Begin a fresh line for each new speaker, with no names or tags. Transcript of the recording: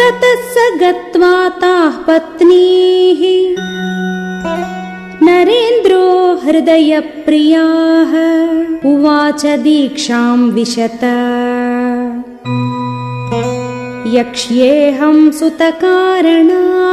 ततः स गत्वा ताः पत्नीः। नरेन्द्रो हृदयप्रियाः उवाच दीक्षाम् विशत। यक्ष्येऽहं सुतकारणा।